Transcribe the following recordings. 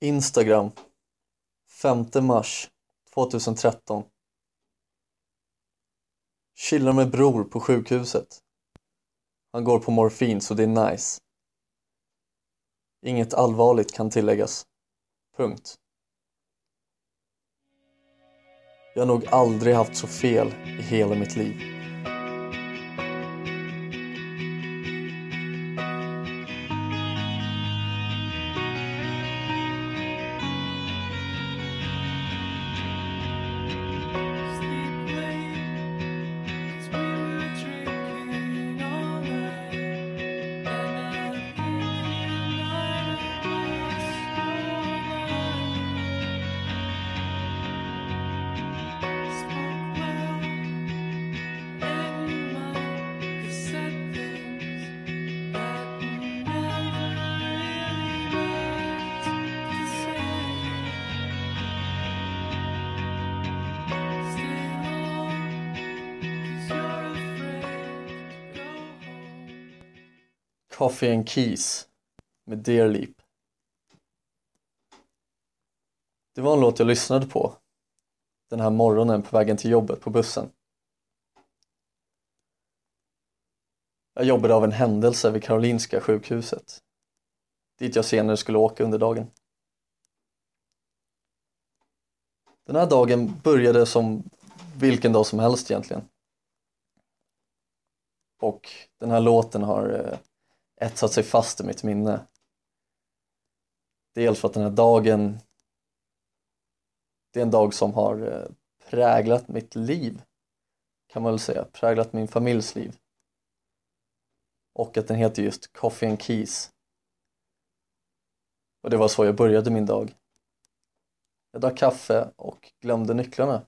Instagram 5 mars 2013 Chillar med bror på sjukhuset. Han går på morfin så det är nice. Inget allvarligt kan tilläggas. Punkt. Jag har nog aldrig haft så fel i hela mitt liv. Coffee and Keys med Dear Leap. Det var en låt jag lyssnade på den här morgonen på vägen till jobbet på bussen. Jag jobbade av en händelse vid Karolinska sjukhuset dit jag senare skulle åka under dagen. Den här dagen började som vilken dag som helst egentligen. Och den här låten har eh, etsat sig fast i mitt minne. Dels för att den här dagen det är en dag som har eh, präglat mitt liv kan man väl säga, präglat min familjs liv. Och att den heter just Coffee and Keys. Och det var så jag började min dag. Jag drack kaffe och glömde nycklarna.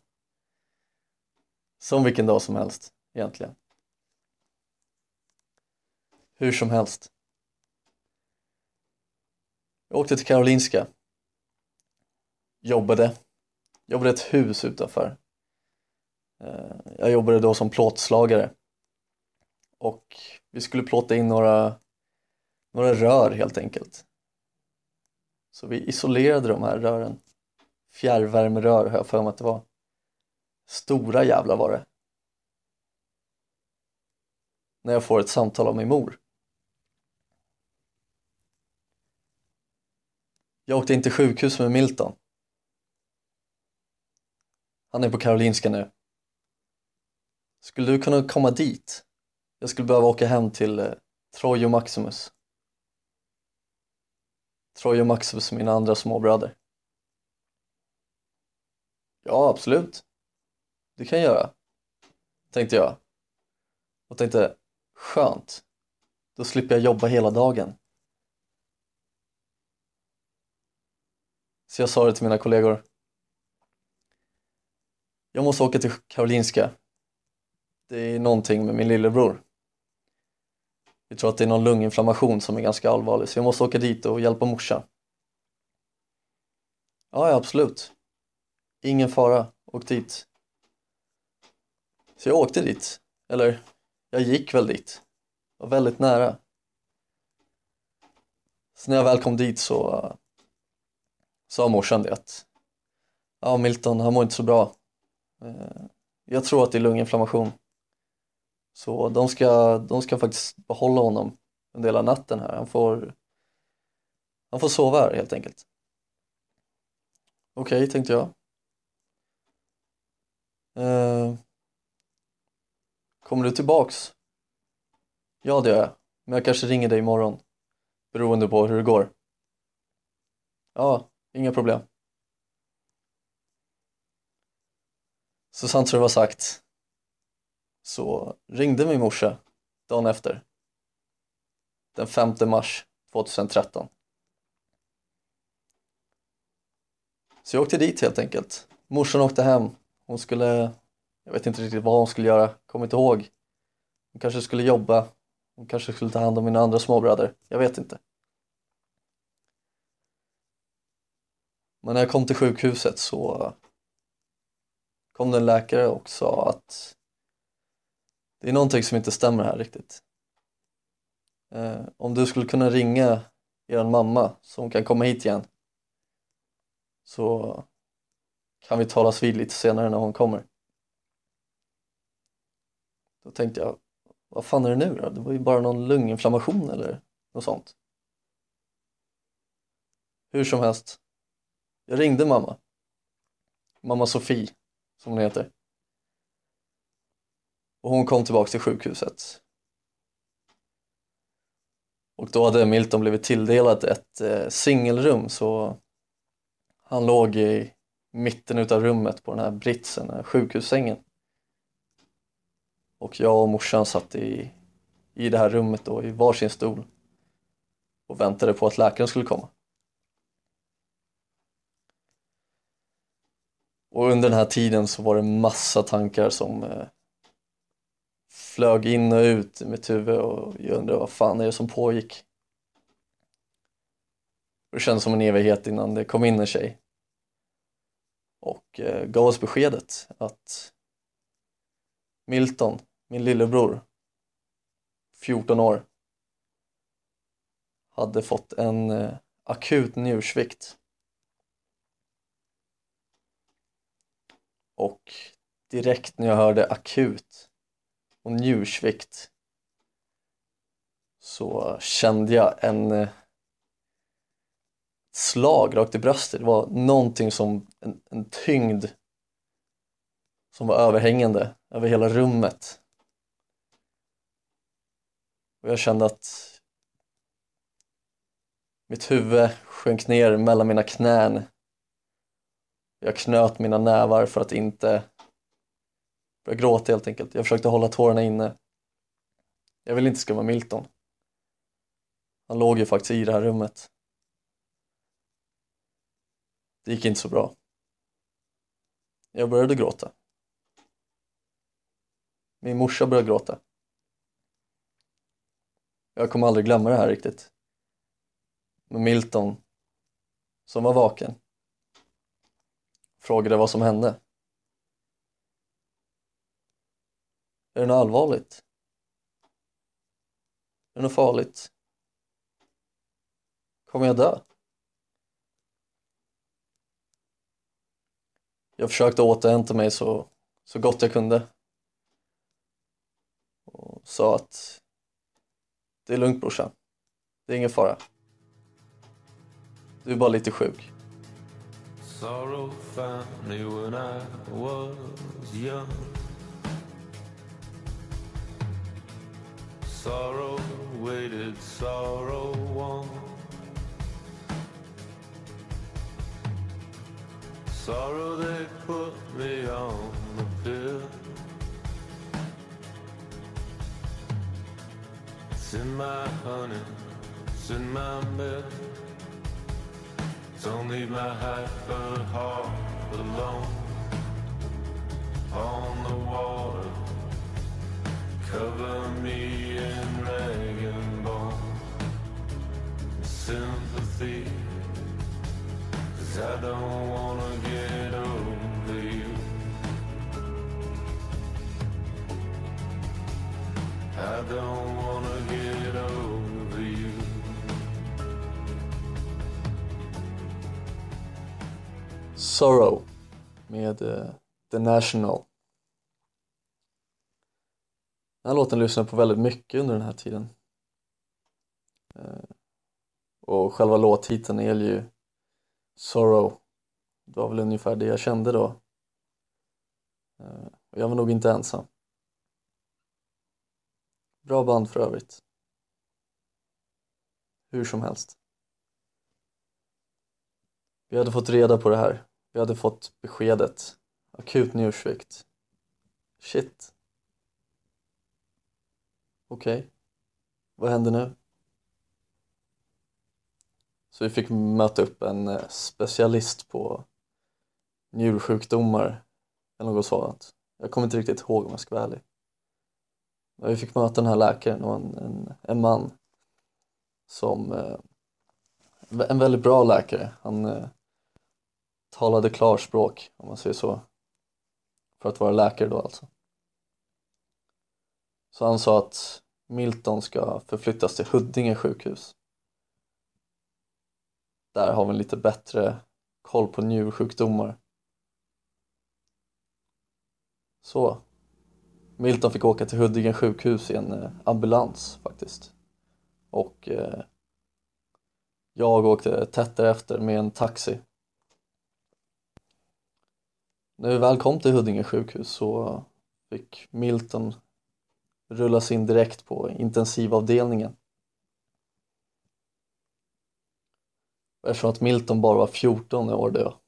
Som vilken dag som helst, egentligen. Hur som helst. Jag åkte till Karolinska. Jobbade. Jobbade i ett hus utanför. Eh, jag jobbade då som plåtslagare. Och vi skulle plåta in några, några rör helt enkelt. Så vi isolerade de här rören. Fjärrvärmerör har jag för mig att det var. Stora jävlar var det. När jag får ett samtal av min mor. Jag åkte in till sjukhus med Milton. Han är på Karolinska nu. Skulle du kunna komma dit? Jag skulle behöva åka hem till eh, Trojo Maximus. Trojo Maximus är mina andra småbröder. Ja, absolut. Det kan jag göra. Tänkte jag. Och tänkte, skönt. Då slipper jag jobba hela dagen. Så jag sa det till mina kollegor. Jag måste åka till Karolinska. Det är någonting med min lillebror. Vi tror att det är någon lunginflammation som är ganska allvarlig så jag måste åka dit och hjälpa morsan. Ja, ja absolut. Ingen fara, åk dit. Så jag åkte dit. Eller, jag gick väl dit. Det var väldigt nära. Så när jag väl kom dit så sa morsan det att ja, Milton, han mår inte så bra. Eh, jag tror att det är lunginflammation. Så de ska, de ska faktiskt behålla honom en del av natten här. Han får, han får sova här helt enkelt. Okej, okay, tänkte jag. Eh, kommer du tillbaks? Ja, det gör jag. Men jag kanske ringer dig imorgon. Beroende på hur det går. Ja, Inga problem. Så sant som det var sagt så ringde min morsa dagen efter. Den 5 mars 2013. Så jag åkte dit helt enkelt. Morsan åkte hem. Hon skulle, jag vet inte riktigt vad hon skulle göra, kommer inte ihåg. Hon kanske skulle jobba. Hon kanske skulle ta hand om mina andra småbröder. Jag vet inte. Men när jag kom till sjukhuset så kom det en läkare och sa att det är någonting som inte stämmer här riktigt. Eh, om du skulle kunna ringa er mamma så hon kan komma hit igen så kan vi talas vid lite senare när hon kommer. Då tänkte jag, vad fan är det nu då? Det var ju bara någon lunginflammation eller något sånt. Hur som helst, jag ringde mamma. Mamma Sofie, som hon heter. Och hon kom tillbaka till sjukhuset. Och då hade Milton blivit tilldelad ett eh, singelrum så han låg i mitten utav rummet på den här britsen, den här sjukhussängen. Och jag och morsan satt i, i det här rummet då i varsin stol och väntade på att läkaren skulle komma. Och under den här tiden så var det massa tankar som eh, flög in och ut i mitt huvud och jag undrade vad fan är det som pågick. Det kändes som en evighet innan det kom in en tjej och eh, gav oss beskedet att Milton, min lillebror, 14 år, hade fått en eh, akut njursvikt. Och direkt när jag hörde akut och njursvikt så kände jag en eh, slag rakt i bröstet. Det var någonting som, en, en tyngd som var överhängande över hela rummet. Och jag kände att mitt huvud sjönk ner mellan mina knän. Jag knöt mina nävar för att inte börja gråta helt enkelt. Jag försökte hålla tårarna inne. Jag ville inte skrämma Milton. Han låg ju faktiskt i det här rummet. Det gick inte så bra. Jag började gråta. Min morsa började gråta. Jag kommer aldrig glömma det här riktigt. Men Milton, som var vaken, frågade vad som hände. Är det något allvarligt? Är det något farligt? Kommer jag dö? Jag försökte återhämta mig så, så gott jag kunde och sa att det är lugnt brorsan, det är ingen fara. Du är bara lite sjuk. Sorrow found me when I was young. Sorrow waited, sorrow won. Sorrow they put me on the pill. It's in my honey, it's in my milk Don't leave my but heart alone. On the water Cover me in rag and bone. Sympathy Cause I don't wanna get over you. I don't wanna get over Sorrow med uh, The National. Den här låten lyssnade jag på väldigt mycket under den här tiden. Uh, och själva låttiteln är ju Sorrow. Det var väl ungefär det jag kände då. Uh, och jag var nog inte ensam. Bra band för övrigt. Hur som helst. Vi hade fått reda på det här vi hade fått beskedet akut njursvikt shit okej okay. vad händer nu? Så vi fick möta upp en eh, specialist på njursjukdomar eller något sådant. Jag kommer inte riktigt ihåg om jag ska vara ärlig. Men vi fick möta den här läkaren och en, en, en man som eh, en väldigt bra läkare. Han eh, talade klarspråk om man säger så. För att vara läkare då alltså. Så han sa att Milton ska förflyttas till Huddinge sjukhus. Där har vi lite bättre koll på njursjukdomar. Så. Milton fick åka till Huddinge sjukhus i en eh, ambulans faktiskt. Och eh, jag åkte tätt därefter med en taxi. När vi väl kom till Huddinge sjukhus så fick Milton rullas in direkt på intensivavdelningen. Eftersom att Milton bara var 14 år då,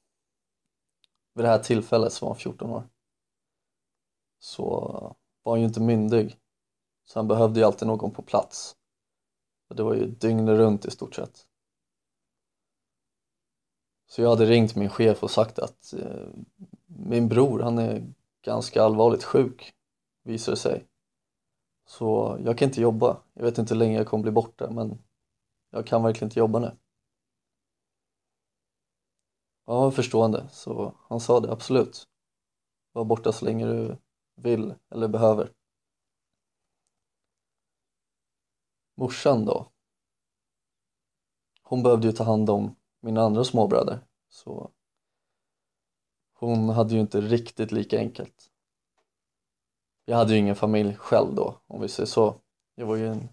vid det här tillfället så var han 14 år, så var han ju inte myndig. Så han behövde ju alltid någon på plats. Och det var ju dygnet runt i stort sett. Så jag hade ringt min chef och sagt att eh, min bror han är ganska allvarligt sjuk, visar det sig. Så jag kan inte jobba. Jag vet inte hur länge jag kommer bli borta men jag kan verkligen inte jobba nu. Ja, förstående. Så han sa det, absolut. Var borta så länge du vill eller behöver. Morsan då? Hon behövde ju ta hand om mina andra småbröder så hon hade ju inte riktigt lika enkelt. Jag hade ju ingen familj själv då, om vi säger så. Jag var ju en,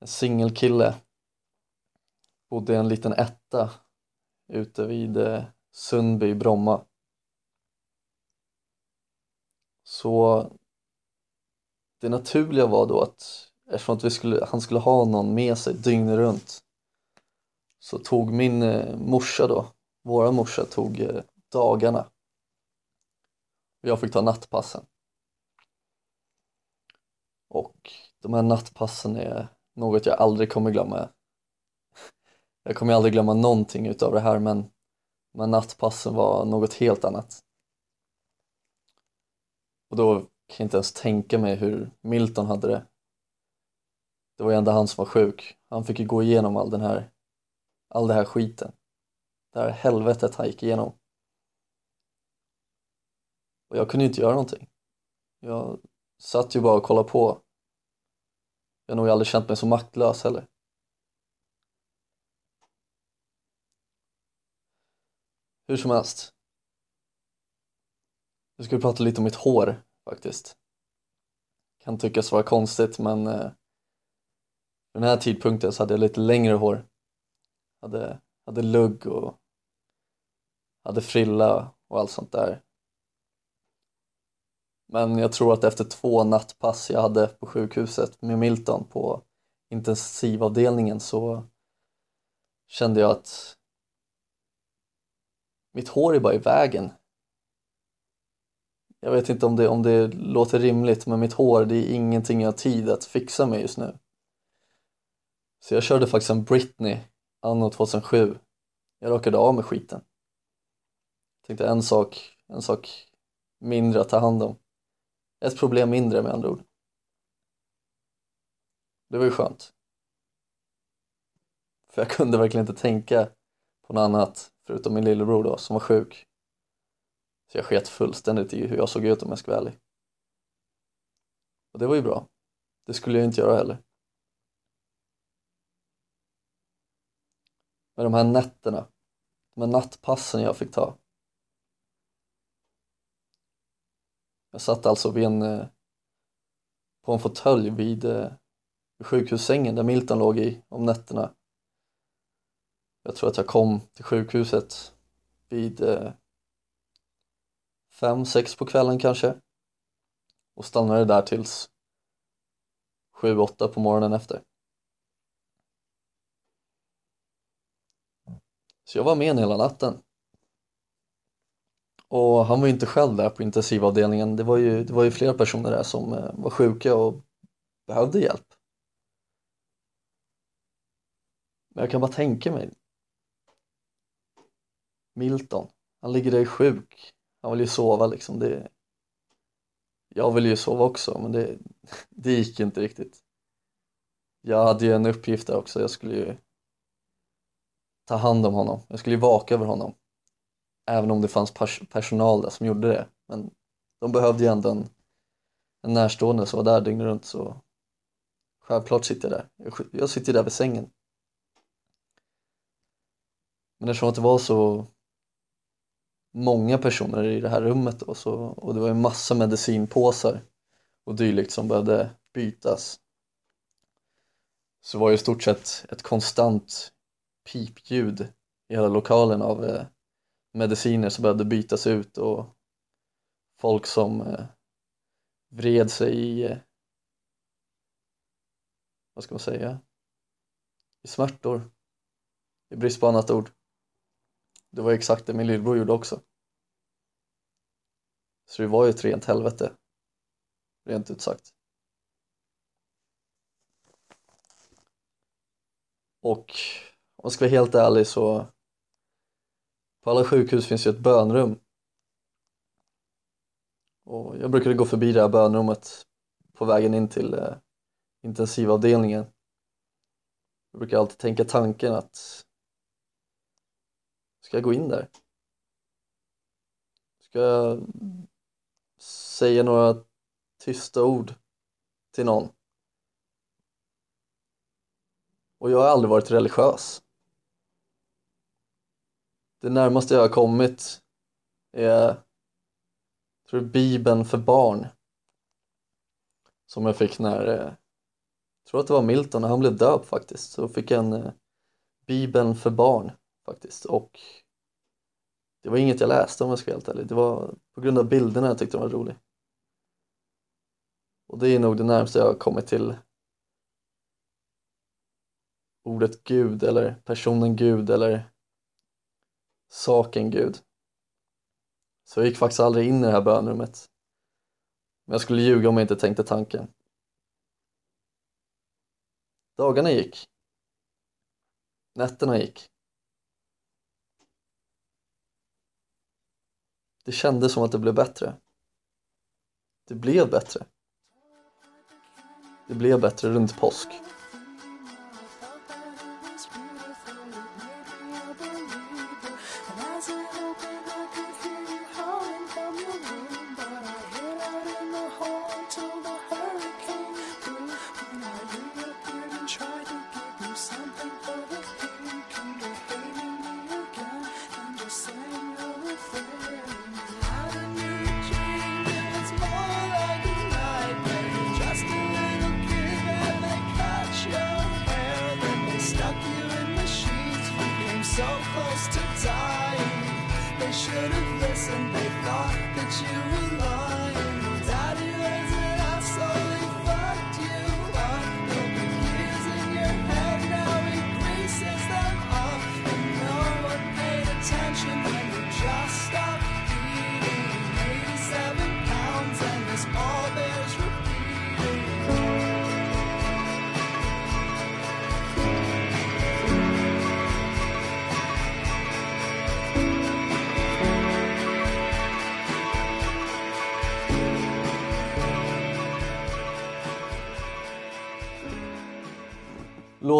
en singelkille. Bodde i en liten etta ute vid eh, Sundby, Bromma. Så det naturliga var då att eftersom att vi skulle, han skulle ha någon med sig dygnet runt så tog min eh, morsa då, våra morsa tog eh, dagarna jag fick ta nattpassen. Och de här nattpassen är något jag aldrig kommer glömma. Jag kommer aldrig glömma någonting utav det här men, men nattpassen var något helt annat. Och då kan jag inte ens tänka mig hur Milton hade det. Det var ju ändå han som var sjuk. Han fick ju gå igenom all den här, all den här skiten. Det här helvetet han gick igenom. Och jag kunde ju inte göra någonting. Jag satt ju bara och kollade på. Jag har nog aldrig känt mig så maktlös heller. Hur som helst. Nu ska vi prata lite om mitt hår faktiskt. Kan tyckas vara konstigt men eh, den här tidpunkten så hade jag lite längre hår. Hade, hade lugg och hade frilla och allt sånt där. Men jag tror att efter två nattpass jag hade på sjukhuset med Milton på intensivavdelningen så kände jag att mitt hår är bara i vägen. Jag vet inte om det, om det låter rimligt men mitt hår det är ingenting jag har tid att fixa med just nu. Så jag körde faktiskt en Britney anno 2007. Jag rakade av med skiten. Tänkte en sak, en sak mindre att ta hand om. Ett problem mindre med andra ord. Det var ju skönt. För jag kunde verkligen inte tänka på något annat förutom min lillebror då som var sjuk. Så jag sket fullständigt i hur jag såg ut om jag ska vara ärlig. Och det var ju bra. Det skulle jag inte göra heller. Med de här nätterna, de här nattpassen jag fick ta. Jag satt alltså vid en, eh, på en fåtölj eh, vid sjukhussängen där Milton låg i om nätterna. Jag tror att jag kom till sjukhuset vid eh, fem, sex på kvällen kanske och stannade där tills sju, åtta på morgonen efter. Så jag var med hela natten. Och han var ju inte själv där på intensivavdelningen. Det var ju, det var ju flera personer där som eh, var sjuka och behövde hjälp. Men jag kan bara tänka mig. Milton, han ligger där sjuk. Han vill ju sova liksom. Det... Jag vill ju sova också men det, det gick inte riktigt. Jag hade ju en uppgift där också. Jag skulle ju ta hand om honom. Jag skulle ju vaka över honom. Även om det fanns pers personal där som gjorde det. Men de behövde ju ändå en, en närstående som var där dygnet runt så självklart sitter jag där. Jag, jag sitter där vid sängen. Men eftersom att det var så många personer i det här rummet då, så, och det var en massa medicinpåsar och dylikt som behövde bytas så var det i stort sett ett konstant pipljud i hela lokalen av eh, mediciner som behövde bytas ut och folk som eh, vred sig i, eh, vad ska man säga, i smärtor, i brist på annat ord. Det var exakt det min lillebror gjorde också. Så det var ju ett rent helvete, rent ut sagt. Och om jag ska vara helt ärlig så på alla sjukhus finns ju ett bönrum. Och jag brukade gå förbi det här bönrummet på vägen in till eh, intensivavdelningen. Jag brukar alltid tänka tanken att ska jag gå in där? Ska jag säga några tysta ord till någon? Och jag har aldrig varit religiös. Det närmaste jag har kommit är tror Bibeln för barn. Som jag fick när, jag tror att det var Milton, när han blev döpt faktiskt. Så fick jag en eh, Bibeln för barn faktiskt. Och det var inget jag läste om jag ska vara helt ärlig. Det var på grund av bilderna jag tyckte de var roliga. Och det är nog det närmaste jag har kommit till ordet Gud eller personen Gud eller saken Gud. Så jag gick faktiskt aldrig in i det här bönrummet. Men jag skulle ljuga om jag inte tänkte tanken. Dagarna gick. Nätterna gick. Det kändes som att det blev bättre. Det blev bättre. Det blev bättre runt påsk.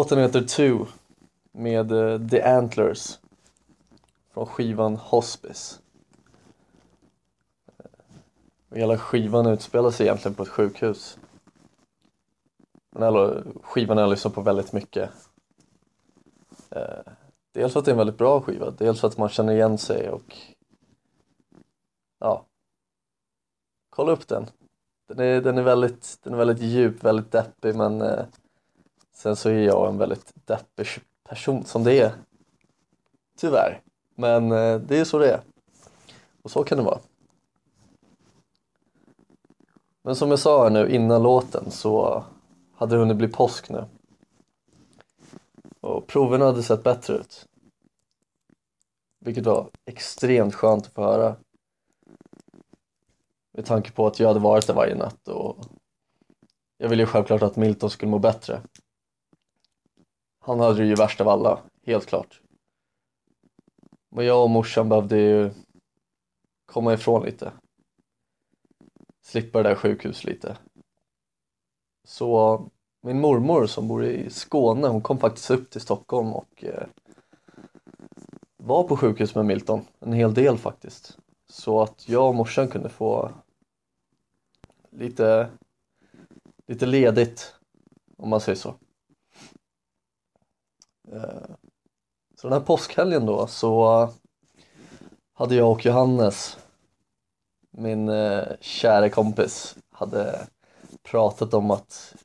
Låten heter Two med eh, The Antlers från skivan Hospice. Och hela skivan utspelar sig egentligen på ett sjukhus. Den här skivan har jag lyssnat på väldigt mycket. Eh, dels för att det är en väldigt bra skiva, dels för att man känner igen sig och ja, kolla upp den. Den är, den är, väldigt, den är väldigt djup, väldigt deppig men Sen så är jag en väldigt deppig person som det är. Tyvärr. Men eh, det är så det är. Och så kan det vara. Men som jag sa här nu innan låten så hade det hunnit bli påsk nu. Och proverna hade sett bättre ut. Vilket var extremt skönt att få höra. Med tanke på att jag hade varit där varje natt och jag ville ju självklart att Milton skulle må bättre. Han hade det ju värst av alla, helt klart. Men jag och morsan behövde ju komma ifrån lite. Slippa det där sjukhuset lite. Så min mormor som bor i Skåne, hon kom faktiskt upp till Stockholm och eh, var på sjukhus med Milton, en hel del faktiskt. Så att jag och morsan kunde få lite, lite ledigt, om man säger så. Så den här påskhelgen då så hade jag och Johannes, min eh, kära kompis, hade pratat om att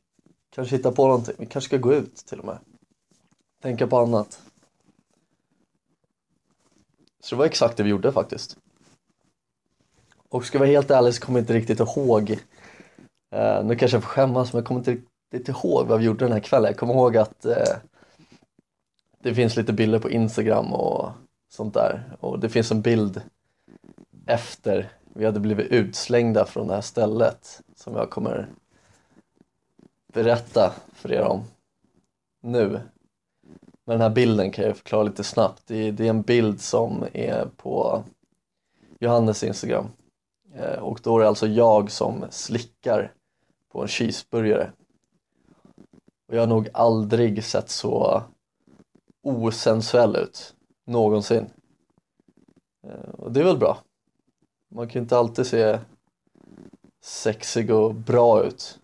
kanske hitta på någonting. Vi kanske ska gå ut till och med. Tänka på annat. Så det var exakt det vi gjorde faktiskt. Och ska jag vara helt ärlig så kommer jag inte riktigt ihåg. Eh, nu kanske jag får skämmas men jag kommer inte riktigt ihåg vad vi gjorde den här kvällen. Jag kommer ihåg att eh, det finns lite bilder på Instagram och sånt där. Och det finns en bild efter vi hade blivit utslängda från det här stället som jag kommer berätta för er om nu. Men den här bilden kan jag förklara lite snabbt. Det är, det är en bild som är på Johannes Instagram. Eh, och då är det alltså jag som slickar på en cheeseburgare. Och jag har nog aldrig sett så osensuell ut, någonsin. Eh, och det är väl bra. Man kan ju inte alltid se sexig och bra ut.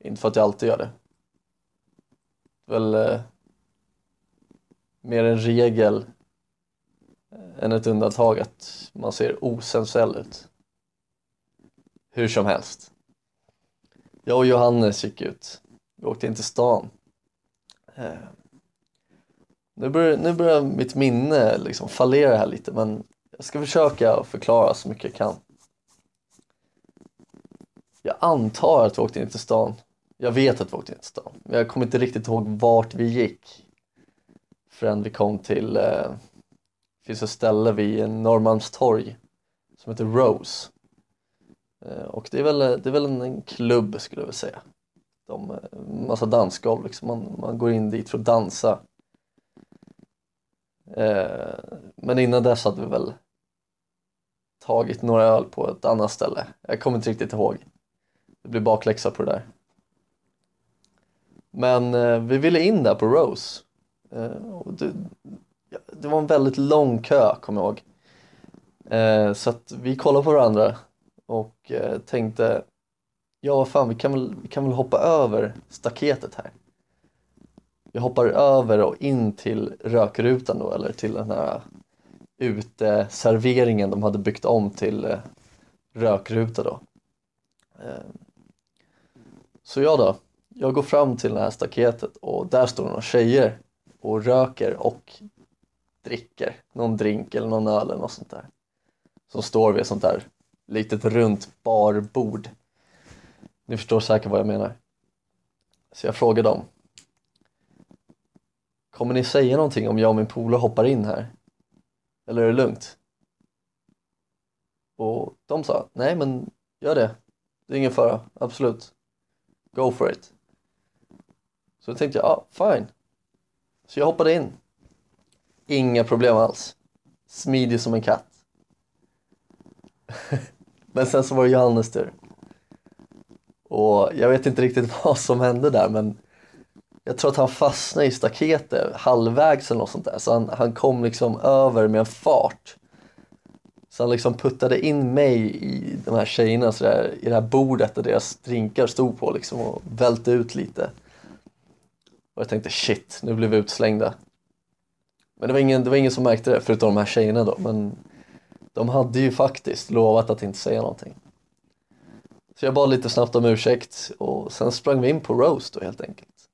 Inte för att jag alltid gör det. det är väl eh, mer en regel eh, än ett undantag att man ser osensuell ut. Hur som helst. Jag och Johannes gick ut. Vi åkte in till stan. Eh, nu börjar, nu börjar mitt minne liksom fallera här lite men jag ska försöka förklara så mycket jag kan. Jag antar att vi åkte in till stan. Jag vet att vi åkte in till stan. Men jag kommer inte riktigt ihåg vart vi gick. Förrän vi kom till eh, det finns ett ställe vid Norrmalmstorg som heter Rose. Eh, och det är väl, det är väl en, klubb skulle jag vilja säga. De, eh, massa dansgolv liksom. man, man går in dit för att dansa. Eh, men innan dess hade vi väl tagit några öl på ett annat ställe. Jag kommer inte riktigt ihåg. Det blir bakläxa på det där. Men eh, vi ville in där på Rose. Eh, och det, det var en väldigt lång kö kommer jag ihåg. Eh, så att vi kollade på varandra och eh, tänkte ja vad fan vi kan, väl, vi kan väl hoppa över staketet här. Vi hoppar över och in till rökrutan då eller till den här uteserveringen de hade byggt om till eh, rökruta då. Eh, så jag då, jag går fram till det här staketet och där står några tjejer och röker och dricker någon drink eller någon öl eller något sånt där. Som står vid ett sånt där litet runt barbord. Ni förstår säkert vad jag menar. Så jag frågar dem. Kommer ni säga någonting om jag och min polare hoppar in här? Eller är det lugnt? Och de sa, nej men gör det. Det är ingen fara, absolut. Go for it. Så då tänkte jag, ja fine. Så jag hoppade in. Inga problem alls. Smidig som en katt. men sen så var det Johannes tur. Och jag vet inte riktigt vad som hände där men jag tror att han fastnade i staketet halvvägs eller något sånt där så han, han kom liksom över med en fart. Så han liksom puttade in mig i de här tjejerna så där, i det här bordet där deras drinkar stod på liksom och välte ut lite. Och jag tänkte shit, nu blev vi utslängda. Men det var, ingen, det var ingen som märkte det förutom de här tjejerna då. Men de hade ju faktiskt lovat att inte säga någonting. Så jag bad lite snabbt om ursäkt och sen sprang vi in på Rose då helt enkelt.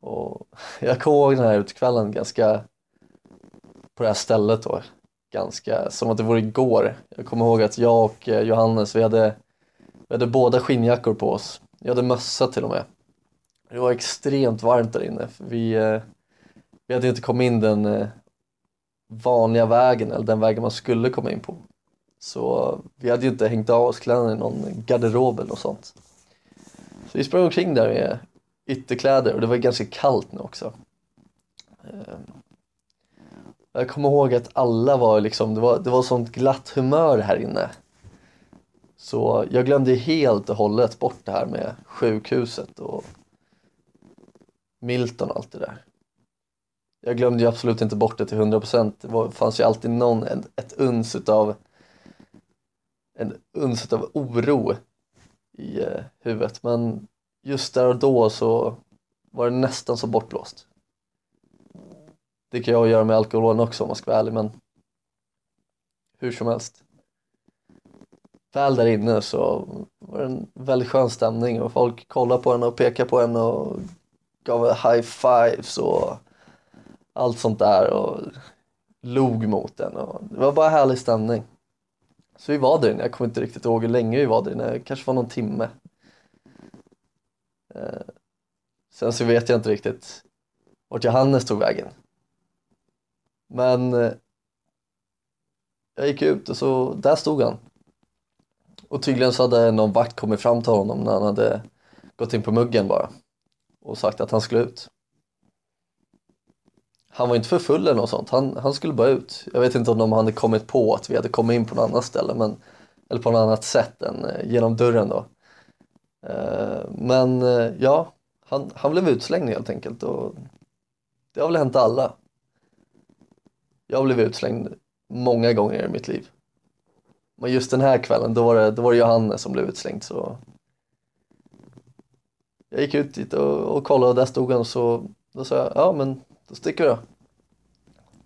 Och jag kommer ihåg den här utkvällen ganska på det här stället då. Ganska som att det vore igår. Jag kommer ihåg att jag och eh, Johannes, vi hade, vi hade båda skinnjackor på oss. Jag hade mössa till och med. Det var extremt varmt där inne. För vi, eh, vi hade inte kommit in den eh, vanliga vägen eller den vägen man skulle komma in på. Så vi hade ju inte hängt av oss kläderna i någon garderob eller något sånt. Så vi sprang omkring där med ytterkläder och det var ganska kallt nu också. Ehm, jag kommer ihåg att alla var liksom, det var, det var sånt glatt humör här inne. Så jag glömde helt och hållet bort det här med sjukhuset och Milton och allt det där jag glömde ju absolut inte bort det till 100%. Det var, fanns ju alltid någon, ett uns utav en uns utav oro i eh, huvudet. Men just där och då så var det nästan så bortblåst. Det kan jag göra med alkoholen också om man ska vara ärlig men hur som helst. Väl där inne så var det en väldigt skön stämning och folk kollade på en och pekade på en och gav high fives och allt sånt där och log mot en. och det var bara härlig stämning. Så vi var där inne, jag kommer inte riktigt ihåg hur länge vi var där inne, det kanske var någon timme. Eh, sen så vet jag inte riktigt vart Johannes tog vägen. Men eh, jag gick ut och så där stod han. Och tydligen så hade någon vakt kommit fram till honom när han hade gått in på muggen bara och sagt att han skulle ut. Han var inte för full eller något sånt, han, han skulle bara ut. Jag vet inte om de hade kommit på att vi hade kommit in på något annat ställe, men, eller på något annat sätt än eh, genom dörren då. Eh, men eh, ja, han, han blev utslängd helt enkelt och det har väl hänt alla. Jag blev utslängd många gånger i mitt liv. Men just den här kvällen, då var det, då var det Johannes som blev utslängd så jag gick ut dit och, och kollade och där stod han och så då sa jag, ja men då sticker vi då.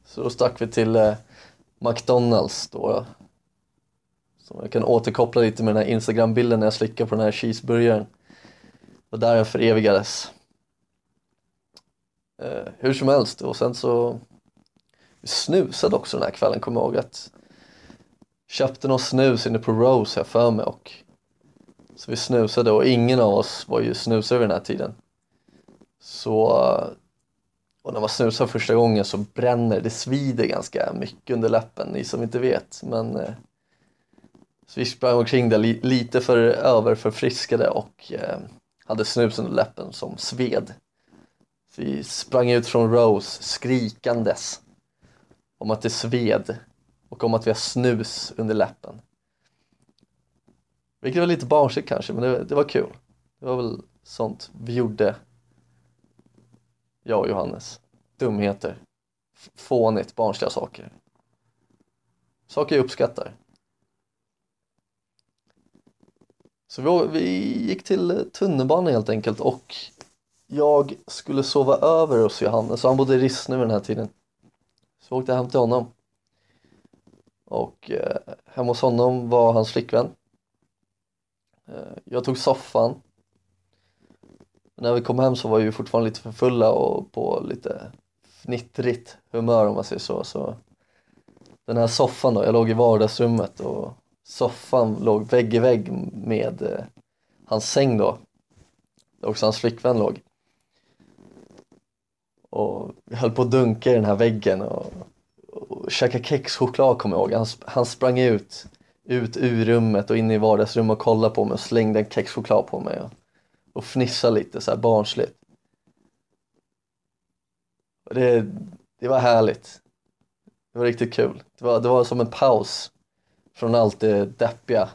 Så då stack vi till eh, McDonalds då. Så jag kan återkoppla lite med den här Instagram-bilden när jag slickar på den här cheeseburgaren. Och där jag förevigades. Eh, hur som helst, och sen så vi snusade också den här kvällen, kommer jag ihåg att köpte någon snus inne på Rose här för mig och så vi snusade och ingen av oss var ju snusare vid den här tiden. Så och när man snusar första gången så bränner det, svider ganska mycket under läppen, ni som inte vet. Men eh, så vi sprang omkring där li, lite för överförfriskade och eh, hade snus under läppen som sved. Så vi sprang ut från Rose skrikandes om att det sved och om att vi har snus under läppen. Vilket var lite barnsligt kanske, men det, det var kul. Det var väl sånt vi gjorde, jag och Johannes. Dumheter. Fånigt, barnsliga saker. Saker jag uppskattar. Så vi, vi gick till tunnelbanan helt enkelt och jag skulle sova över hos Johannes, han bodde i Rissne vid den här tiden. Så jag åkte hem till honom. Och eh, hemma hos honom var hans flickvän. Eh, jag tog soffan. När vi kom hem så var vi fortfarande lite för fulla och på lite fnittrigt humör om man säger så. så den här soffan då, jag låg i vardagsrummet och soffan låg vägg i vägg med eh, hans säng då. Där också hans flickvän låg. Och vi höll på att dunka i den här väggen och, och käka kexchoklad kommer jag ihåg. Han, han sprang ut, ut ur rummet och in i vardagsrummet och kollade på mig och slängde en kexchoklad på mig och, och fnissade lite så här barnsligt. Det, det var härligt. Det var riktigt kul. Det var, det var som en paus från allt det deppiga,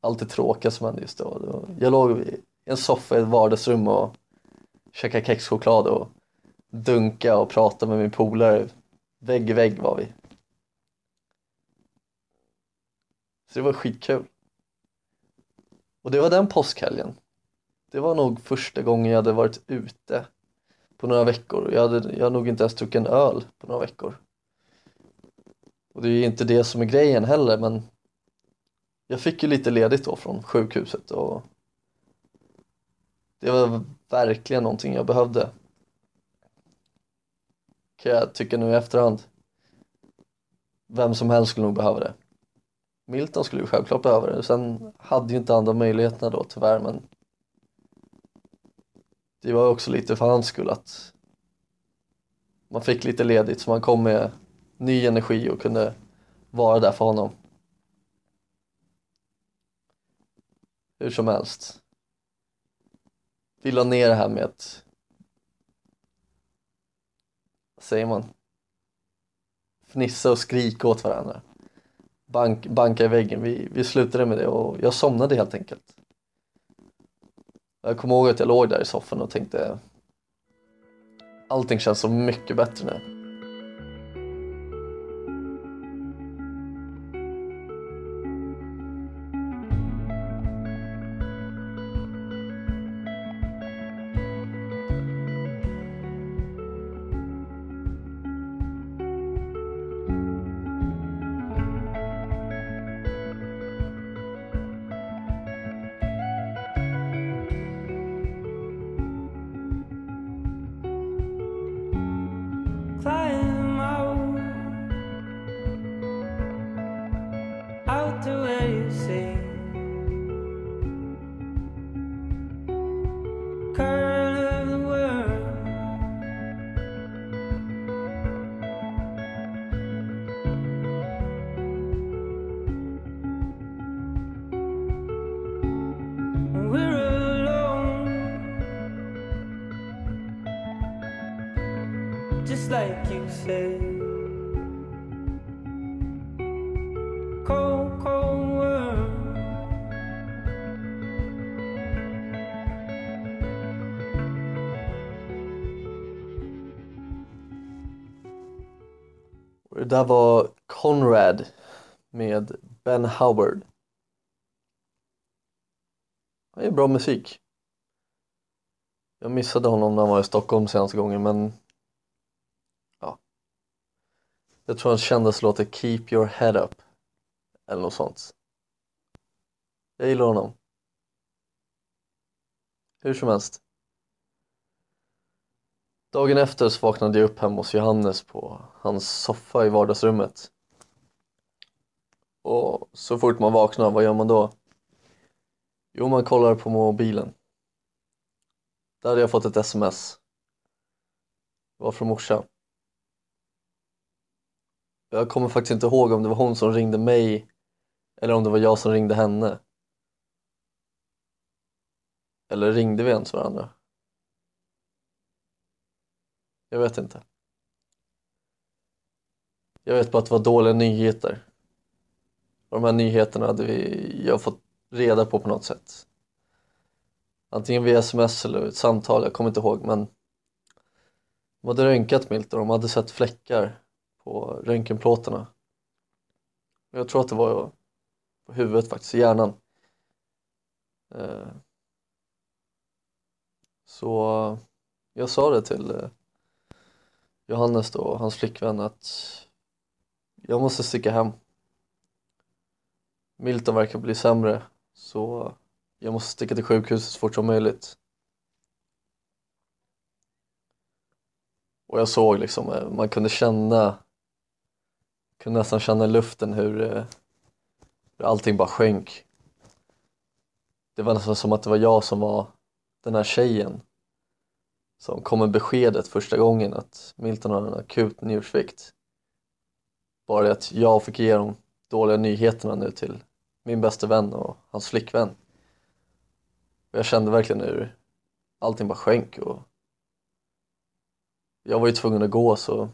allt det tråkiga som hände just då. Jag låg i en soffa i ett vardagsrum och käkade kexchoklad och dunka och prata med min polare. Vägg i vägg var vi. Så det var skitkul. Och det var den påskhelgen. Det var nog första gången jag hade varit ute på några veckor. Jag hade, jag hade nog inte ens druckit en öl på några veckor. Och det är inte det som är grejen heller men jag fick ju lite ledigt då från sjukhuset och det var verkligen någonting jag behövde. Kan jag tycka nu i efterhand. Vem som helst skulle nog behöva det. Milton skulle ju självklart behöva det. Sen hade ju inte andra möjligheterna då tyvärr men det var också lite för hans skull att man fick lite ledigt så man kom med ny energi och kunde vara där för honom. Hur som helst. Vi la ner det här med att, vad säger man, fnissa och skrika åt varandra. Bank, banka i väggen. Vi, vi slutade med det och jag somnade helt enkelt. Jag kommer ihåg att jag låg där i soffan och tänkte allting känns så mycket bättre nu. Och det där var Conrad med Ben Howard. Han gör bra musik. Jag missade honom när han var i Stockholm senaste gången men ja. Jag tror hans kändaste låt är Keep your head up eller något sånt. Jag gillar honom. Hur som helst. Dagen efter så vaknade jag upp hemma hos Johannes på hans soffa i vardagsrummet. Och så fort man vaknar, vad gör man då? Jo, man kollar på mobilen. Där hade jag fått ett sms. Det var från morsan. Jag kommer faktiskt inte ihåg om det var hon som ringde mig eller om det var jag som ringde henne. Eller ringde vi ens varandra? Jag vet inte. Jag vet bara att det var dåliga nyheter. Och de här nyheterna hade vi, jag fått reda på på något sätt. Antingen via sms eller ett samtal, jag kommer inte ihåg men de hade röntgat Milton och de hade sett fläckar på röntgenplåtarna. Jag tror att det var på huvudet faktiskt, i hjärnan. Eh, så jag sa det till eh, Johannes då, och hans flickvän att jag måste sticka hem. Milton verkar bli sämre så jag måste sticka till sjukhuset så fort som möjligt. Och jag såg liksom, eh, man kunde känna, kunde nästan känna i luften hur, eh, hur allting bara sjönk. Det var nästan som att det var jag som var den här tjejen som kom med beskedet första gången att Milton har en akut njursvikt. Bara det att jag fick ge de dåliga nyheterna nu till min bästa vän och hans flickvän. Och jag kände verkligen hur allting bara sjönk och jag var ju tvungen att gå så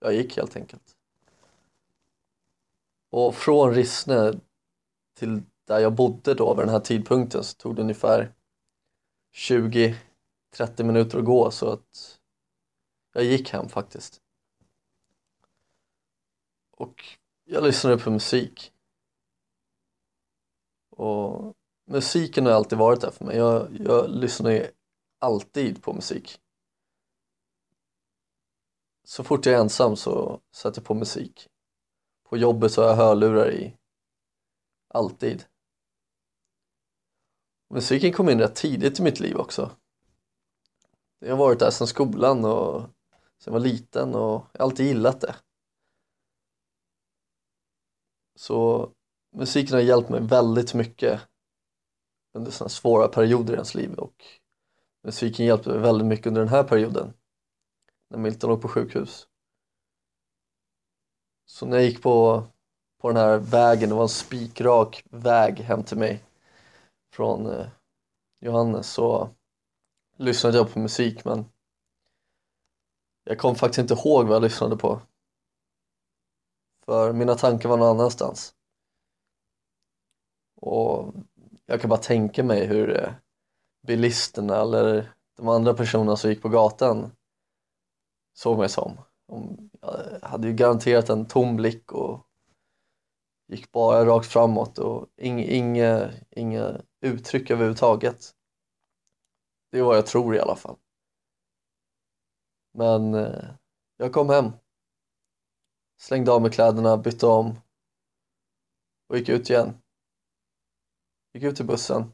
jag gick helt enkelt. Och från Rissne till där jag bodde då vid den här tidpunkten så tog det ungefär 20-30 minuter att gå så att jag gick hem faktiskt. Och jag lyssnade på musik. Och musiken har alltid varit där för mig. Jag, jag lyssnar ju alltid på musik. Så fort jag är ensam så sätter jag på musik. På jobbet så har jag hörlurar i. Alltid. Musiken kom in rätt tidigt i mitt liv också. Jag har varit där sedan skolan och sen jag var liten och jag har alltid gillat det. Så musiken har hjälpt mig väldigt mycket under sådana svåra perioder i ens liv och musiken hjälpte mig väldigt mycket under den här perioden när Milton låg på sjukhus. Så när jag gick på, på den här vägen, det var en spikrak väg hem till mig från eh, Johannes så lyssnade jag på musik men jag kom faktiskt inte ihåg vad jag lyssnade på. För mina tankar var någon annanstans. Och jag kan bara tänka mig hur eh, bilisterna eller de andra personerna som gick på gatan såg mig som. De eh, hade ju garanterat en tom blick och gick bara rakt framåt och inga, inga, inga uttryck överhuvudtaget. Det är vad jag tror i alla fall. Men eh, jag kom hem, slängde av mig kläderna, bytte om och gick ut igen. Gick ut till bussen,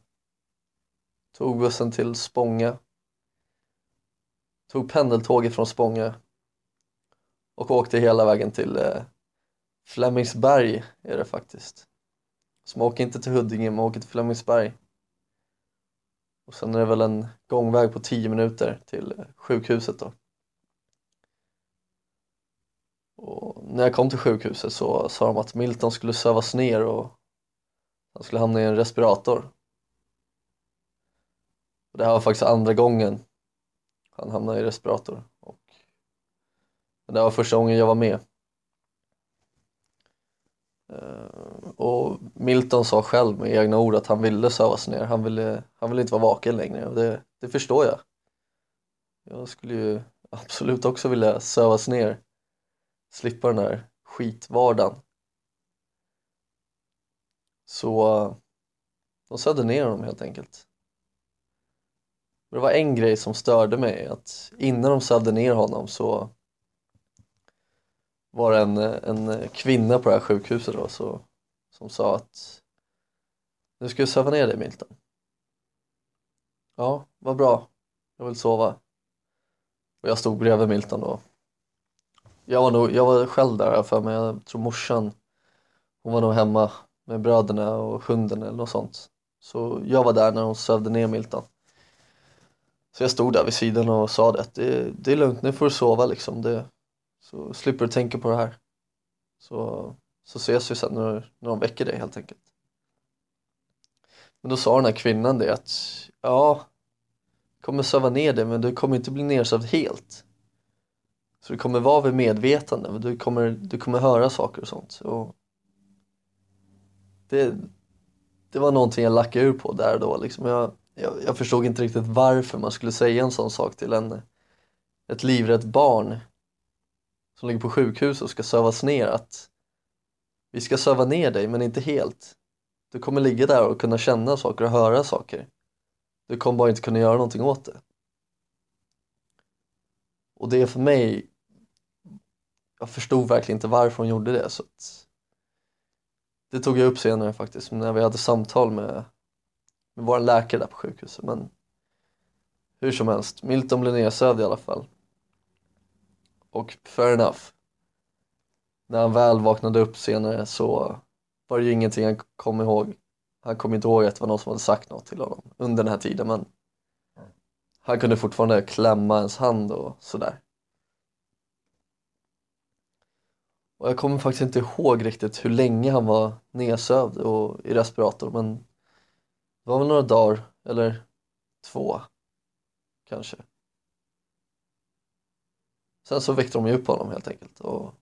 tog bussen till Spånga, tog pendeltåget från Spånga och åkte hela vägen till eh, Flemingsberg är det faktiskt. Så man åker inte till Huddinge, man åker till Flemingsberg. Och sen är det väl en gångväg på 10 minuter till eh, sjukhuset då. Och när jag kom till sjukhuset så sa de att Milton skulle sövas ner och han skulle hamna i en respirator. Och det här var faktiskt andra gången han hamnade i respirator. Och det var första gången jag var med. Eh, och Milton sa själv med egna ord att han ville sövas ner. Han ville, han ville inte vara vaken längre och det, det förstår jag. Jag skulle ju absolut också vilja sövas ner. Slippa den här skitvardagen. Så de sövde ner honom helt enkelt. Det var en grej som störde mig, att innan de sövde ner honom så var det en, en kvinna på det här sjukhuset då, så, som sa att nu ska jag söva ner dig Milton. Ja, vad bra. Jag vill sova. Och jag stod bredvid Milton då. Jag var, nog, jag var själv där för mig, jag tror morsan hon var nog hemma med bröderna och hunden eller något sånt. Så jag var där när hon sövde ner Milton. Så jag stod där vid sidan och sa det att det, det är lugnt, nu får du sova liksom. Det, så slipper du tänka på det här. Så, så ses vi sen när, när de väcker dig helt enkelt. Men då sa den här kvinnan det att ja, kommer söva ner dig men du kommer inte bli nersövd helt. Så du kommer vara vid medvetande, du kommer, du kommer höra saker och sånt. Och det, det var någonting jag lackade ur på där då. Liksom jag, jag, jag förstod inte riktigt varför man skulle säga en sån sak till en, ett livrätt barn som ligger på sjukhus och ska sövas ner att vi ska söva ner dig men inte helt. Du kommer ligga där och kunna känna saker och höra saker. Du kommer bara inte kunna göra någonting åt det. Och det är för mig, jag förstod verkligen inte varför hon gjorde det så att det tog jag upp senare faktiskt när vi hade samtal med, med vår läkare där på sjukhuset men hur som helst, Milton blev nedsövd i alla fall. Och fair enough. När han väl vaknade upp senare så var det ju ingenting han kom ihåg. Han kom inte ihåg att det var någon som hade sagt något till honom under den här tiden men han kunde fortfarande klämma ens hand och sådär. Och jag kommer faktiskt inte ihåg riktigt hur länge han var nedsövd och i respirator men det var väl några dagar eller två kanske. Sen så väckte de ju upp honom helt enkelt. Och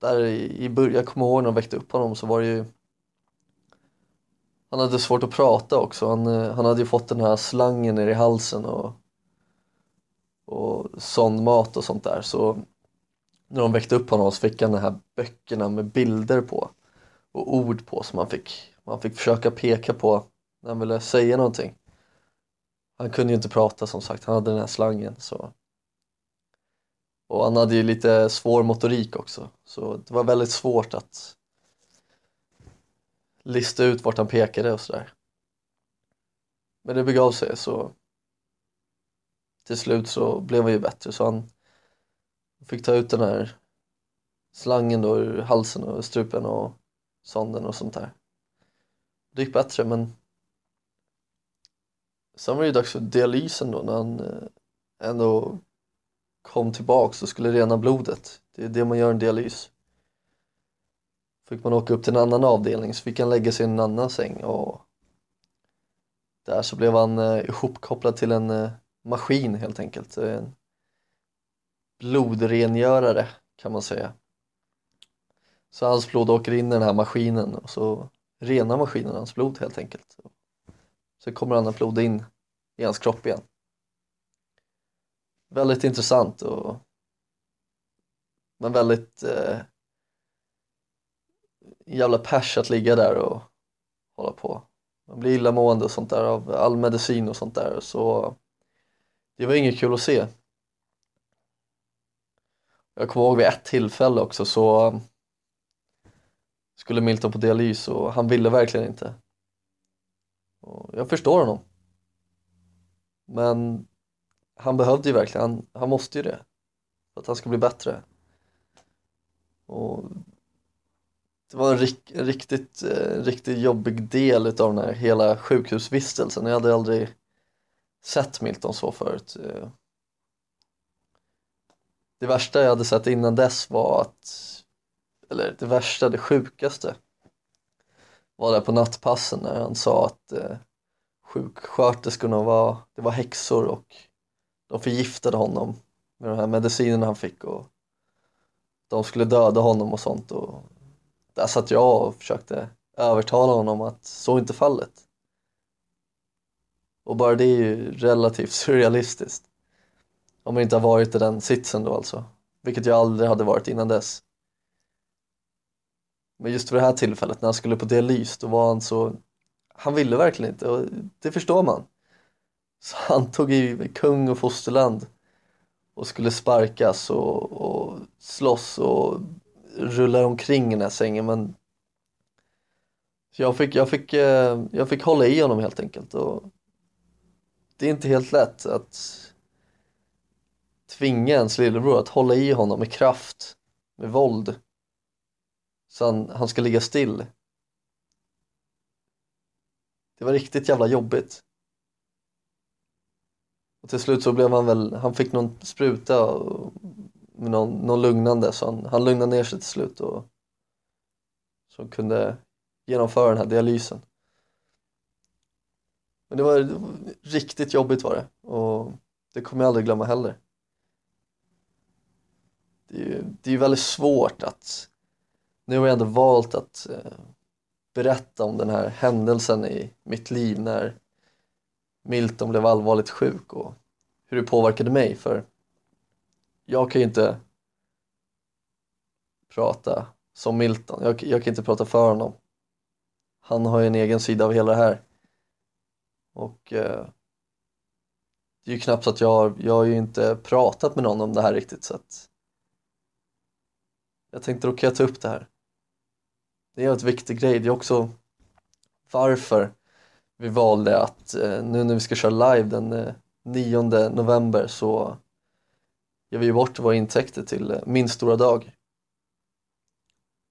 där i, början, jag kommer ihåg när de väckte upp honom så var det ju han hade svårt att prata också. Han, eh, han hade ju fått den här slangen ner i halsen och, och sondmat och sånt där. Så när de väckte upp honom så fick han de här böckerna med bilder på och ord på som han fick, man fick försöka peka på när han ville säga någonting. Han kunde ju inte prata som sagt, han hade den här slangen så. Och han hade ju lite svår motorik också. Så det var väldigt svårt att lista ut vart han pekade och sådär. Men det begav sig så till slut så blev han ju bättre. Så han fick ta ut den här slangen då ur halsen och strupen och sonden och sånt där. Det gick bättre men sen var det ju dags för dialysen då när han eh, ändå kom tillbaks och skulle rena blodet. Det är det man gör en dialys. Fick man åka upp till en annan avdelning så fick han lägga sig i en annan säng och där så blev han eh, ihopkopplad till en eh, maskin helt enkelt. En blodrengörare kan man säga. Så hans blod åker in i den här maskinen och så renar maskinen hans blod helt enkelt. Så kommer annat blod in i hans kropp igen. Väldigt intressant och men väldigt eh, jävla pers att ligga där och hålla på. Man blir illamående och sånt där av all medicin och sånt där så det var inget kul att se. Jag kommer ihåg vid ett tillfälle också så skulle Milton på dialys och han ville verkligen inte. Och jag förstår honom. Men han behövde ju verkligen, han, han måste ju det. För att han ska bli bättre. Och det var en, rik, en riktigt, eh, riktigt jobbig del utav den här hela sjukhusvistelsen. Jag hade aldrig sett Milton så förut. Eh, det värsta jag hade sett innan dess var att, eller det värsta, det sjukaste var där på nattpassen när han sa att eh, sjuksköterskorna var, det var häxor och de förgiftade honom med de här medicinerna han fick och de skulle döda honom och sånt och där satt jag och försökte övertala honom att så är inte fallet. Och bara det är ju relativt surrealistiskt. Om man inte har varit i den sitsen då alltså. Vilket jag aldrig hade varit innan dess. Men just vid det här tillfället när han skulle på dialys då var han så Han ville verkligen inte och det förstår man. Så han tog i kung och fosterland och skulle sparkas och, och slåss och rulla omkring i den här sängen men så jag fick, jag, fick, eh, jag fick hålla i honom helt enkelt och det är inte helt lätt att tvinga ens lillebror att hålla i honom med kraft, med våld så han, han ska ligga still. Det var riktigt jävla jobbigt. Och till slut så blev han väl, han fick någon spruta och, med någon, någon lugnande så han, han lugnade ner sig till slut och så kunde genomföra den här dialysen. Men det var, det var riktigt jobbigt var det och det kommer jag aldrig glömma heller. Det är ju väldigt svårt att, nu har jag ändå valt att eh, berätta om den här händelsen i mitt liv när Milton blev allvarligt sjuk och hur det påverkade mig för jag kan ju inte prata som Milton, jag, jag kan inte prata för honom. Han har ju en egen sida av hela det här. Och eh, det är ju knappt så att jag har, jag har ju inte pratat med någon om det här riktigt så att jag tänkte då kan jag ta upp det här. Det är en viktig grej, det är också varför vi valde att eh, nu när vi ska köra live den eh, 9 november så ger vi bort våra intäkter till eh, Min stora dag.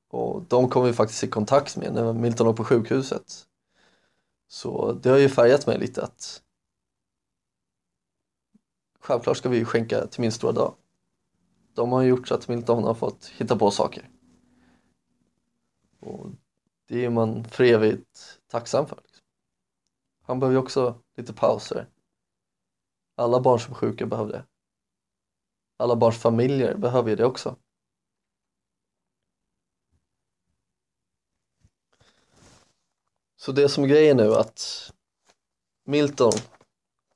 Och de kom vi faktiskt i kontakt med när Milton låg på sjukhuset. Så det har ju färgat mig lite att självklart ska vi skänka till Min stora dag. De har ju gjort så att Milton har fått hitta på saker. Och det är man för evigt tacksam för. Liksom. Han behöver ju också lite pauser. Alla barn som är sjuka behöver det. Alla barns familjer behöver ju det också. Så det som är grejen nu att Milton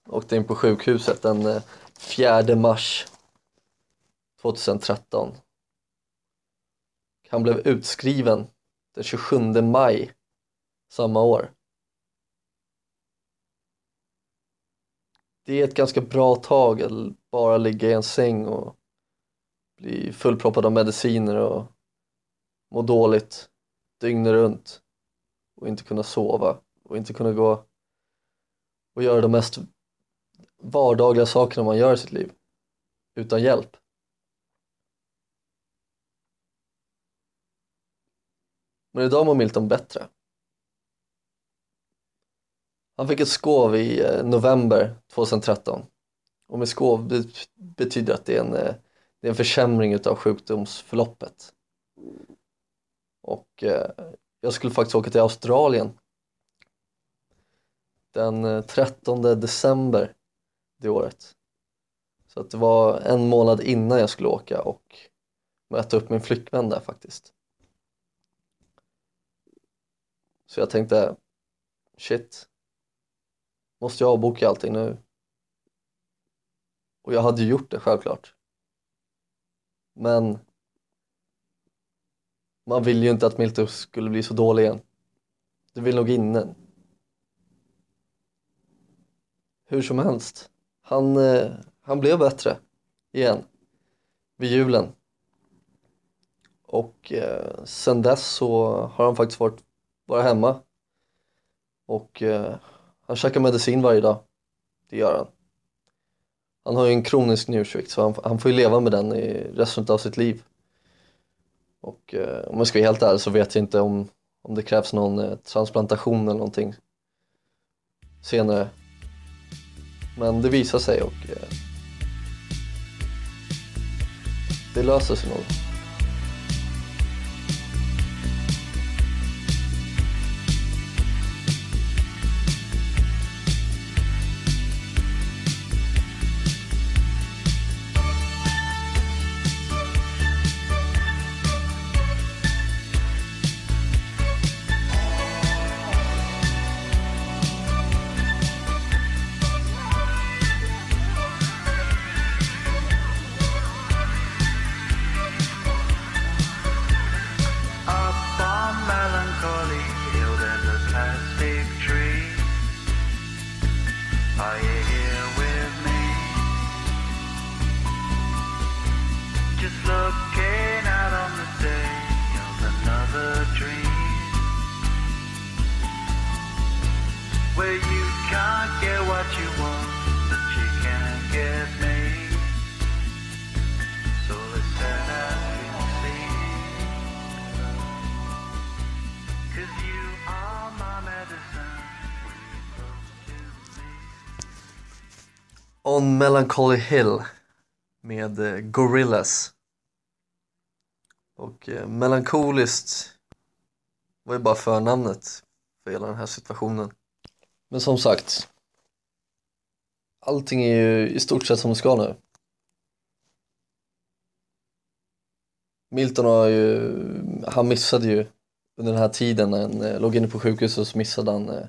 åkte in på sjukhuset den eh, 4 mars 2013. Han blev utskriven den 27 maj samma år. Det är ett ganska bra tag att bara ligga i en säng och bli fullproppad av mediciner och må dåligt dygnet runt och inte kunna sova och inte kunna gå och göra de mest vardagliga sakerna man gör i sitt liv utan hjälp. Men idag mår Milton bättre. Han fick ett skov i eh, november 2013 och med skov det betyder att det är en, eh, det är en försämring utav sjukdomsförloppet. Och eh, jag skulle faktiskt åka till Australien den 13 december det året. Så att det var en månad innan jag skulle åka och möta upp min flickvän där faktiskt. Så jag tänkte, shit, måste jag avboka allting nu? Och jag hade ju gjort det självklart. Men man vill ju inte att Milton skulle bli så dålig igen. Du vill nog inne. Hur som helst, han, eh, han blev bättre igen vid julen. Och eh, sen dess så har han faktiskt varit bara hemma. Och eh, han käkar medicin varje dag. Det gör han. Han har ju en kronisk njursvikt så han, han får ju leva med den i resten av sitt liv. Och eh, om jag ska vara helt ärlig så vet jag inte om, om det krävs någon eh, transplantation eller någonting senare. Men det visar sig och eh, det löser sig nog. On Melancholy Hill med Gorillas Gorillaz. Och eh, melankoliskt var ju bara förnamnet för hela den här situationen. Men som sagt, allting är ju i stort sett som det ska nu. Milton har ju, han missade ju under den här tiden när han eh, låg inne på sjukhuset så missade han eh,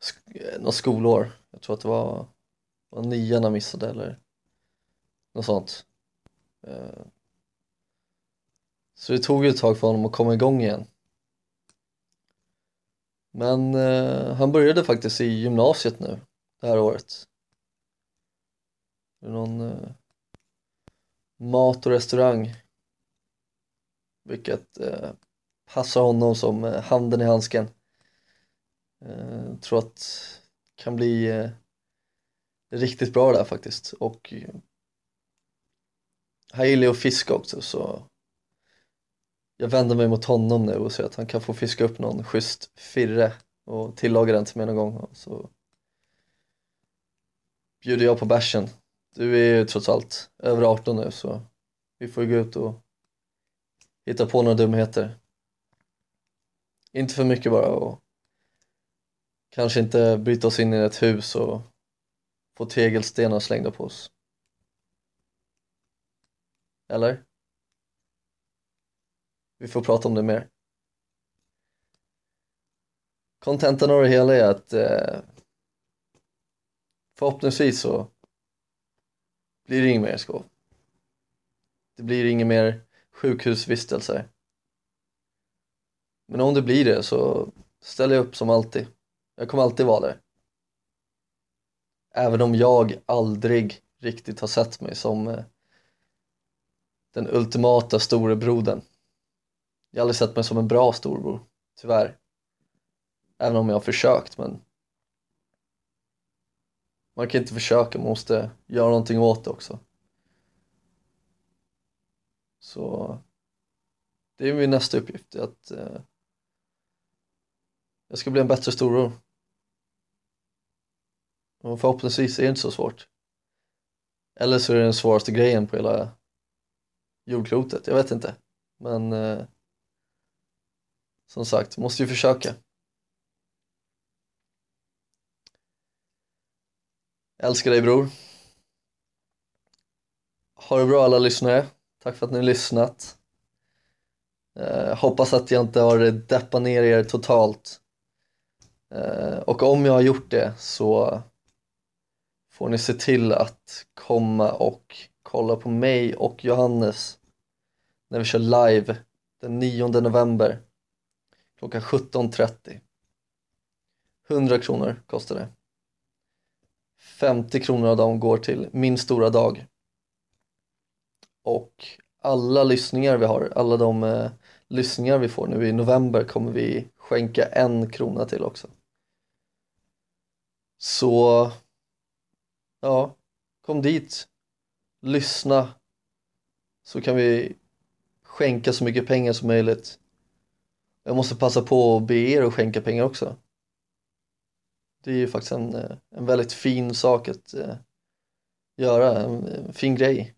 sk- eh, något skolår. Jag tror att det var, var nian han missade eller något sånt. Eh. Så det tog ju ett tag för honom att komma igång igen. Men eh, han började faktiskt i gymnasiet nu, det här året. Det är någon eh, mat och restaurang. Vilket passar honom som handen i handsken. Jag tror att det kan bli riktigt bra där faktiskt. Och han gillar ju att fiska också så jag vänder mig mot honom nu och säger att han kan få fiska upp någon schysst firre och tillaga den till mig någon gång. Och så bjuder jag på bärsen. Du är ju trots allt över 18 nu så vi får ju gå ut och hitta på några dumheter. Inte för mycket bara och kanske inte bryta oss in i ett hus och få tegelstenar slängda på oss. Eller? Vi får prata om det mer. Kontentan av det hela är att eh, förhoppningsvis så blir det inget mer skov. Det blir inget mer sjukhusvistelser. Men om det blir det så ställer jag upp som alltid. Jag kommer alltid vara där. Även om jag aldrig riktigt har sett mig som eh, den ultimata storebrodern. Jag har aldrig sett mig som en bra storbror, tyvärr. Även om jag har försökt, men man kan inte försöka, man måste göra någonting åt det också. Så det är min nästa uppgift, att eh, jag ska bli en bättre storbror. Och förhoppningsvis är det inte så svårt. Eller så är det den svåraste grejen på hela jordklotet, jag vet inte. Men eh, som sagt, måste ju försöka. Jag älskar dig bror. Ha det bra alla lyssnare. Tack för att ni har lyssnat. Eh, hoppas att jag inte har deppat ner er totalt. Eh, och om jag har gjort det så får ni se till att komma och kolla på mig och Johannes när vi kör live den 9 november klockan 17.30. 100 kronor kostar det. 50 kronor av dem går till Min stora dag. Och alla lyssningar vi har, alla de eh, lyssningar vi får nu i november kommer vi skänka en krona till också. Så, ja, kom dit, lyssna, så kan vi skänka så mycket pengar som möjligt. Jag måste passa på att be er att skänka pengar också. Det är ju faktiskt en, eh, en väldigt fin sak att eh, göra, en, en fin grej.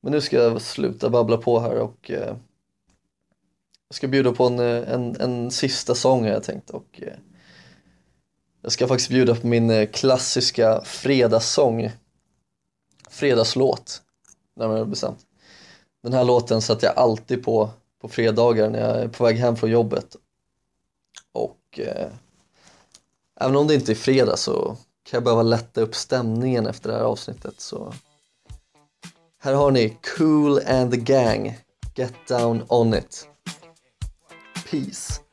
Men nu ska jag sluta babbla på här och eh, jag ska bjuda på en, eh, en, en sista sång har jag tänkt och eh, jag ska faktiskt bjuda på min eh, klassiska fredagssång. Fredagslåt, närmare bestämt. Den här låten sätter jag alltid på på fredagar när jag är på väg hem från jobbet. Och eh, även om det inte är fredag så kan jag behöva lätta upp stämningen efter det här avsnittet. Så här har ni Cool and the Gang, Get Down On It. Peace.